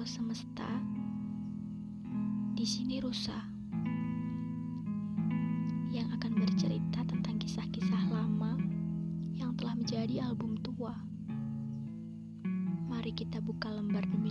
Halo semesta, di sini Rusa yang akan bercerita tentang kisah-kisah lama yang telah menjadi album tua. Mari kita buka lembar demi.